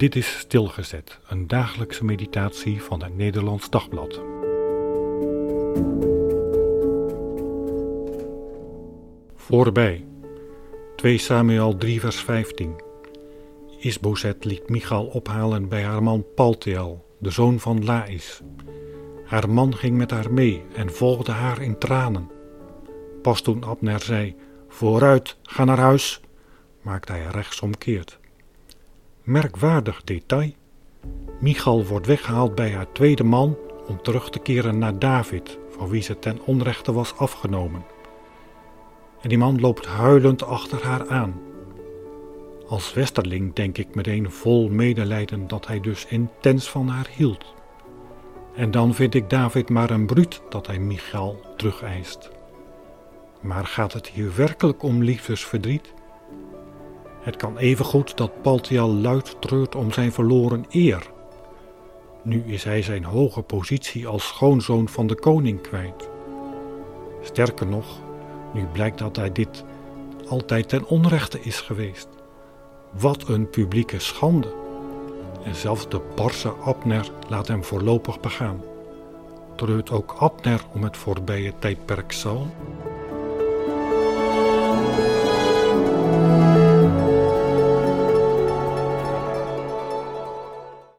Dit is Stilgezet, een dagelijkse meditatie van het Nederlands Dagblad. Voorbij. 2 Samuel 3 vers 15. Isbozet liet Michal ophalen bij haar man Paltiel, de zoon van Laïs. Haar man ging met haar mee en volgde haar in tranen. Pas toen Abner zei: Vooruit, ga naar huis, maakte hij rechtsomkeerd. Merkwaardig detail. Michal wordt weggehaald bij haar tweede man om terug te keren naar David, voor wie ze ten onrechte was afgenomen. En die man loopt huilend achter haar aan. Als westerling denk ik meteen vol medelijden dat hij dus intens van haar hield. En dan vind ik David maar een bruut dat hij Michal terugeist. Maar gaat het hier werkelijk om liefdesverdriet? Het kan evengoed dat Paltial luid treurt om zijn verloren eer. Nu is hij zijn hoge positie als schoonzoon van de koning kwijt. Sterker nog, nu blijkt dat hij dit altijd ten onrechte is geweest. Wat een publieke schande. En zelfs de barse Abner laat hem voorlopig begaan. Treurt ook Abner om het voorbije tijdperk Saul?